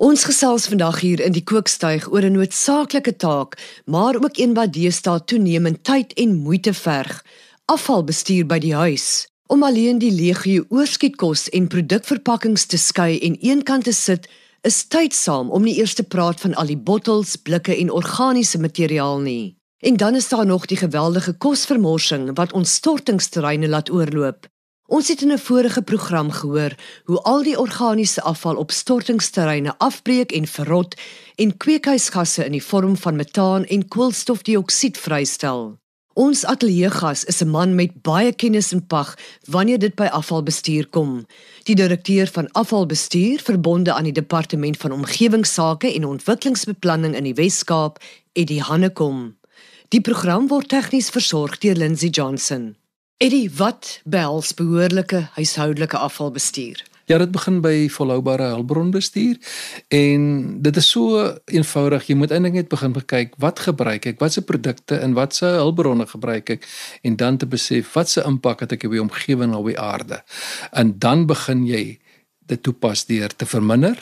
Ons gesels vandag hier in die kookstuig oor 'n noodsaaklike taak, maar ook een wat deesdae toenemend tyd en moeite verg: afvalbestuur by die huis. Om alleen die legio oorskietkos en produkverpakkings te skei en eenkant te sit, is tydsaam om nie eers te praat van al die bottels, blikke en organiese materiaal nie. En dan is daar nog die geweldige kosvermorsing wat ons stortingsterreine laat oorloop. Ons het in 'n vorige program gehoor hoe al die organiese afval op stortingsterreine afbreek en verrot en kweekhuisgasse in die vorm van metaan en koolstofdioksied vrystel. Ons ateljeegas is 'n man met baie kennis en pag wanneer dit by afvalbestuur kom. Die direkteur van afvalbestuur verbonde aan die departement van omgewingsake en ontwikkelingsbeplanning in die Wes-Kaap, Eddie Hannekom. Die program word tegnies versorg deur Lindsey Johnson. Eddie, wat behels behoorlike huishoudelike afvalbestuur? Ja, dit begin by volhoubare hulpbronbestuur en dit is so eenvoudig. Jy moet eintlik net begin kyk wat gebruik ek, watse produkte en watse hulpbronne gebruik ek en dan te besef watse impak het ek op die omgewing op die aarde. En dan begin jy dit toepas deur te verminder,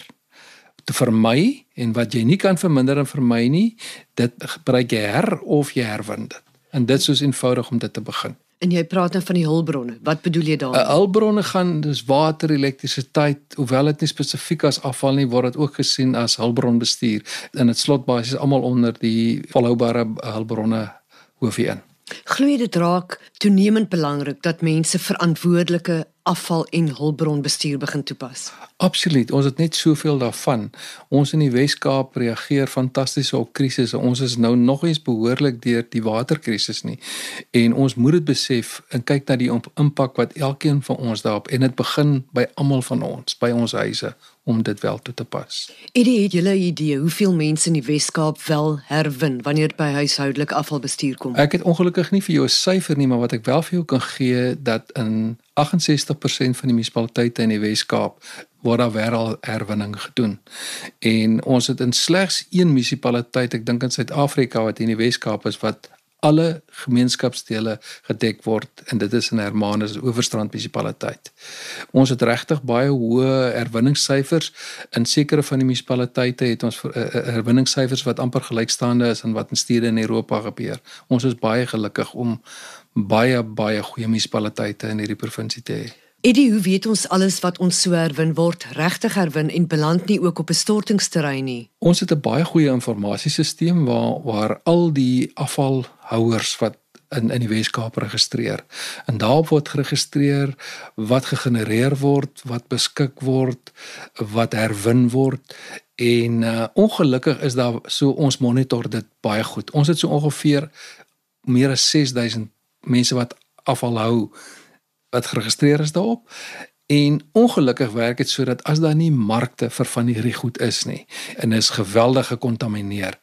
te vermy en wat jy nie kan verminder en vermy nie, dit gebruik jy her of jy herwin dit. En dit is so eenvoudig om dit te begin. En jy praat nou van die hulpbronne. Wat bedoel jy daarmee? Uh, hulpbronne gaan dis water, elektrisiteit, hoewel dit nie spesifiek as afval nie, word dit ook gesien as hulpbronbestuur. En dit slot basies almal onder die volhoubare hulpbronne hoofie in. Glo dit raak toenemend belangrik dat mense verantwoordelike afval en hulpbronbestuur begin toepas. Absoluut, ons het net soveel daarvan. Ons in die Wes-Kaap reageer fantasties op krisisse. Ons is nou nog eens behoorlik deur die waterkrisis nie. En ons moet dit besef en kyk na die impak wat elkeen van ons daarop en dit begin by almal van ons, by ons huise om dit wel toe te pas. Eddie, het julle 'n idee hoeveel mense in die Wes-Kaap wel herwin wanneer by huishoudelike afvalbestuur kom? Ek het ongelukkig nie vir jou 'n syfer nie, maar wat ek wel vir jou kan gee dat in 68% van die munisipaliteite in die Wes-Kaap word daar wêreld herwinning gedoen. En ons het in slegs een munisipaliteit, ek dink in Suid-Afrika wat in die Wes-Kaap is wat alle gemeenskapsdele gedek word en dit is in Hermanus Oeverstrand munisipaliteit. Ons het regtig baie hoë herwinningssyfers in sekere van die munisipaliteite het ons eh, eh, herwinningssyfers wat amper gelykstaande is aan wat in stede in Europa gebeur. Ons is baie gelukkig om baie baie goeie munisipaliteite in hierdie provinsie te hê. Eddie, hoe weet ons alles wat ons so herwin word regtig herwin en beland nie ook op 'n stortingsterrein nie? Ons het 'n baie goeie informasiesisteem waar waar al die afvalhouers wat in in die Weskaap registreer. En daarop word geregistreer wat gegenereer word, wat beskik word, wat herwin word en uh, ongelukkig is daar so ons monitor dit baie goed. Ons het so ongeveer meer as 6000 mense wat afval hou wat geregistreer is daarop. En ongelukkig werk dit sodat as daar nie markte vir van hierdie goed is nie en is geweldig gekontamineer,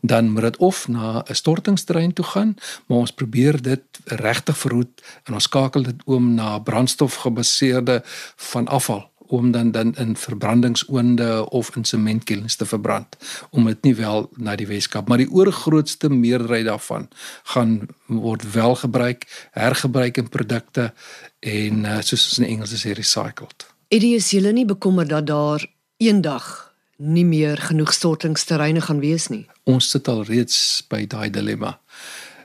dan moet dit of na 'n stortingsterrein toe gaan, maar ons probeer dit regtig verhoed en ons skakel dit oom na brandstofgebaseerde van afval om dan dan in verbrandingsoonde of in sementkilns te verbrand om dit nie wel na die Weskaap maar die oorgrootste meerderheid daarvan gaan word wel gebruik hergebruik in produkte en uh, soos ons in Engels sê recycled. Eddie is julle nie bekommer dat daar eendag nie meer genoeg stortingsterreine gaan wees nie. Ons sit al reeds by daai dilemma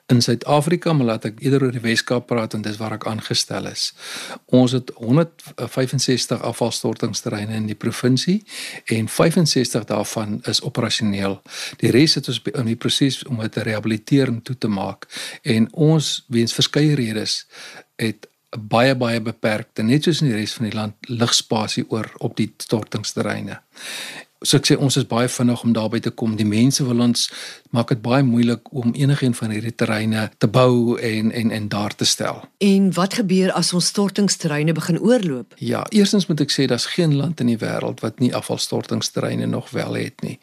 in Suid-Afrika, maar laat ek eerder oor die Wes-Kaap praat want dis waar ek aangestel is. Ons het 165 afvalstortingsterreine in die provinsie en 65 daarvan is operasioneel. Die res het ons in die proses om dit te rehabiliteer en toe te maak en ons weens verskeie redes het baie baie beperkte net soos in die res van die land ligspasie oor op die stortingsterreine so ek sê ons is baie vinnig om daarby te kom. Die mense wil ons maak dit baie moeilik om enigiets van hierdie terreine te bou en en en daar te stel. En wat gebeur as ons stortingsterreine begin oorloop? Ja, eerstens moet ek sê daar's geen land in die wêreld wat nie afvalstortingsterreine nog wel het nie.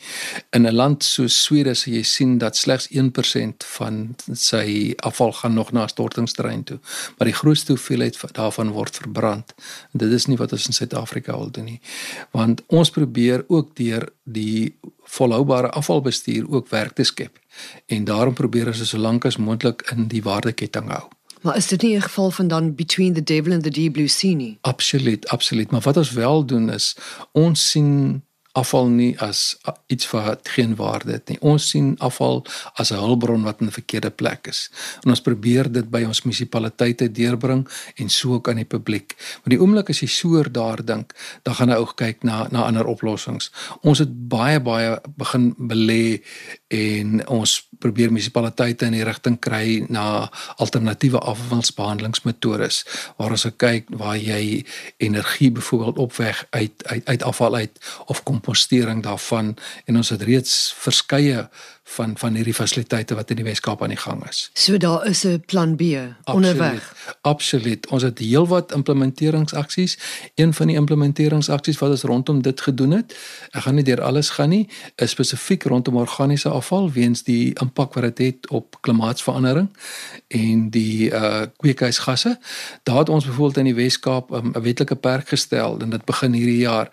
In 'n land so Swede sê jy sien dat slegs 1% van sy afval gaan nog na 'n stortingsterrein toe, maar die grootste hoeveelheid daarvan word verbrand. En dit is nie wat ons in Suid-Afrika wil doen nie. Want ons probeer ook die deur die volhoubare afvalbestuur ook werk te skep. En daarom probeer ons so lank as moontlik in die waardeketting hou. Maar is dit nie 'n geval van dan between the devil and the deep blue sea nie? Absoluut, absoluut. Maar wat ons wel doen is ons sien afval nie as iets wat geen waarde het nie. Ons sien afval as 'n hulpbron wat in 'n verkeerde plek is. En ons probeer dit by ons munisipaliteite deurbring en so ook aan die publiek. Maar die oomblik as jy so daar dink, dan gaan jy ook kyk na na ander oplossings. Ons het baie baie begin belê en ons probeer munisipaliteite in die rigting kry na alternatiewe afvalbehandelingsmetodes waar ons kyk waar jy energie byvoorbeeld opweg uit uit uit afval uit of kompostering daarvan en ons het reeds verskeie van van hierdie fasiliteite wat in die Weskaap aan die gang is. So daar is 'n plan B onderweg. Absoluut. Ons het heelwat implementeringsaksies. Een van die implementeringsaksies wat ons rondom dit gedoen het, ek gaan nie deur alles gaan nie, is spesifiek rondom organiese afval weens die impak wat dit het, het op klimaatsverandering en die uh kweekhuisgasse. Daar het ons byvoorbeeld in die Weskaap um, 'n wetlike perk gestel en dit begin hierdie jaar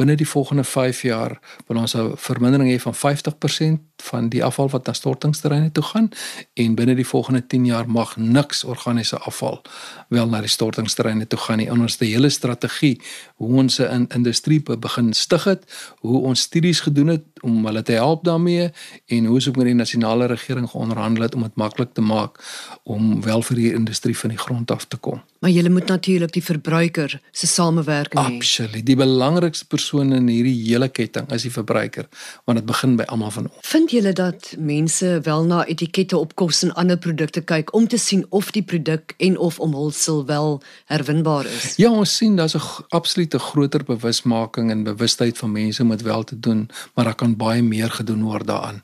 binne die volgende 5 jaar wil ons 'n vermindering hê van 50% van die afval wat na stortingsterreine toe gaan en binne die volgende 10 jaar mag niks organiese afval wel na die stortingsterreine toe gaan nie. En ons het 'n hele strategie hoe ons 'n industrie begin stig het, hoe ons studies gedoen het om hulle te help daarmee en hoe ons ook met die nasionale regering geonderhandel het om dit maklik te maak om wel vir die industrie van die grond af te kom. Maar jy moet natuurlik die verbruiker se samewerking hê. Absoluut. Die belangrikste persoon in hierdie hele ketting is die verbruiker, want dit begin by almal van ons. Vind julle dat mense wel na etikette op kos en ander produkte kyk om te sien of die produk en of omhulsel wel herwinbaar is? Ja, ons sien daar's 'n absolute groter bewusmaking en bewustheid van mense om dit wel te doen, maar daar kan baie meer gedoen word daaraan.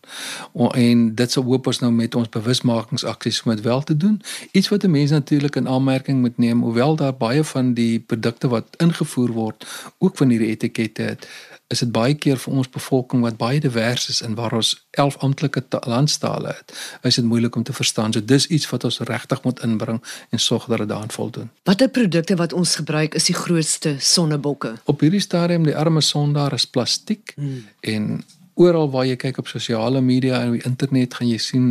En dit sou hoop ons nou met ons bewusmakingsaksies om dit wel te doen. Iets wat 'n mens natuurlik in aanmerking moet neem, hoewel daar baie van die produkte wat ingevoer word ook van hierdie etikette het is dit baie keer vir ons bevolking wat baie divers is en waar ons 11 amptelike landstale het, is dit moeilik om te verstaan. So dis iets wat ons regtig moet inbring en sorg dat dit daaraan voldoen. Watter produkte wat ons gebruik is die grootste sonnebokke? Op hierdie stadium die arme sondaar is plastiek hmm. en oral waar jy kyk op sosiale media en op die internet gaan jy sien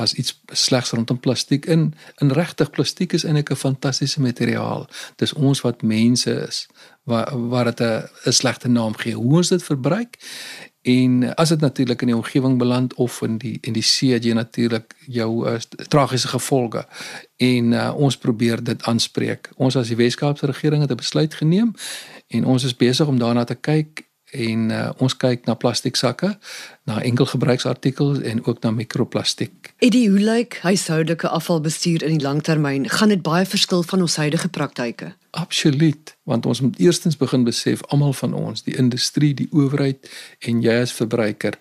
as iets slegs rondom plastiek in in regtig plastiek is eintlik 'n fantastiese materiaal. Dis ons wat mense is waar waar dit 'n slegte naam gee. Hoe ons dit verbruik en as dit natuurlik in die omgewing beland of in die in die see het jy natuurlik jou uh, tragiese gevolge. En uh, ons probeer dit aanspreek. Ons as die Weskaapse regering het 'n besluit geneem en ons is besig om daarna te kyk en uh, ons kyk na plastieksakke, na enkelgebruiksartikels en ook na mikroplastiek. Eddie, hoe lyk huishoudelike afvalbestuur in die langtermyn? Gaan dit baie verskil van ons huidige praktyke? Absoluut, want ons moet eerstens begin besef almal van ons, die industrie, die owerheid en jy as verbruiker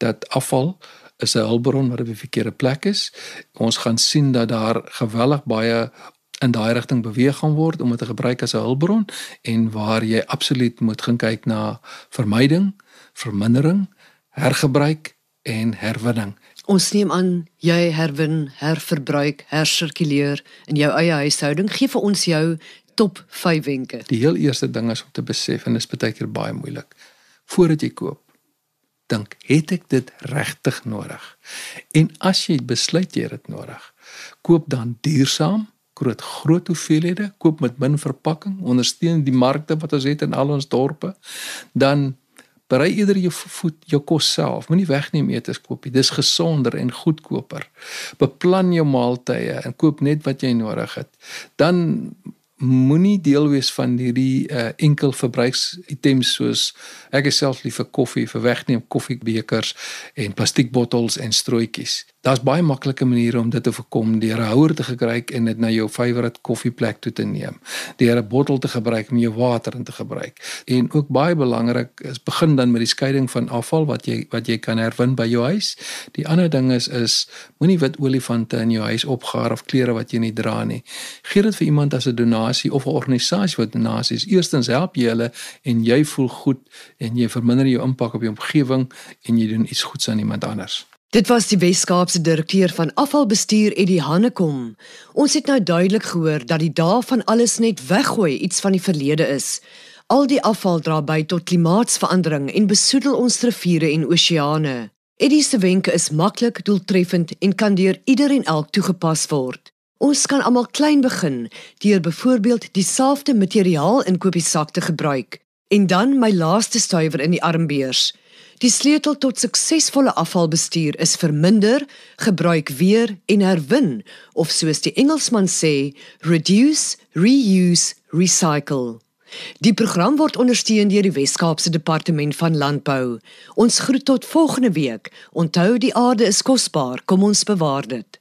dat afval is 'n hulpbron wat op 'n verkeerde plek is. Ons gaan sien dat daar geweldig baie in daai rigting beweeg gaan word om dit te gebruik as 'n hulpbron en waar jy absoluut moet gaan kyk na vermyding, vermindering, hergebruik en herwinning. Ons neem aan jy herwin, herverbruik, hersirkuleer in jou eie huishouding. Gee vir ons jou top 5 wenke. Die heel eerste ding is om te besef en dit is baie keer baie moeilik. Voordat jy koop, dink, het ek dit regtig nodig? En as jy besluit jy het dit nodig, koop dan duursaam groot groot hoeveelhede koop met min verpakking ondersteun die markte wat ons het in al ons dorpe dan berei eerder jou voed jou kos self. Moenie wegneem etes koop dis gesonder en goedkoper. Beplan jou maaltye en koop net wat jy nodig het. Dan moenie deel wees van hierdie uh, enkel verbruiksitems soos ek is self lief vir koffie vir wegneem koffiebekers en plastiekbottels en strooitjies daar's baie maklike maniere om dit te voorkom deur 'n houer te gebruik en dit na jou favourite koffieplek toe te neem. Deur 'n bottel te gebruik om jou water in te gebruik. En ook baie belangrik is begin dan met die skeiding van afval wat jy wat jy kan herwin by jou huis. Die ander ding is is moenie wit olifante in jou huis opgaar of klere wat jy nie dra nie. Gee dit vir iemand as 'n donasie of 'n organisasie wat donasies. Eerstens help jy hulle en jy voel goed en jy verminder jou impak op die omgewing en jy doen iets goeds aan iemand anders. Dit was die Weskaapse direkteur van afvalbestuur Eddie Hannekom. Ons het nou duidelik gehoor dat die dae van alles net weggooi iets van die verlede is. Al die afval dra by tot klimaatsverandering en besoedel ons riviere en oseane. Eddie se wenke is maklik, doeltreffend en kan deur iedereen elk toegepas word. Ons kan almal klein begin deur byvoorbeeld dieselfde materiaal in kopiesak te gebruik. En dan my laaste stuiwer in die armbeers. Die sleutel tot suksesvolle afvalbestuur is verminder, gebruik weer en herwin of soos die Engelsman sê, reduce, reuse, recycle. Die program word ondersteun deur die Wes-Kaapse Departement van Landbou. Ons groet tot volgende week. Onthou die aarde is kosbaar, kom ons bewaar dit.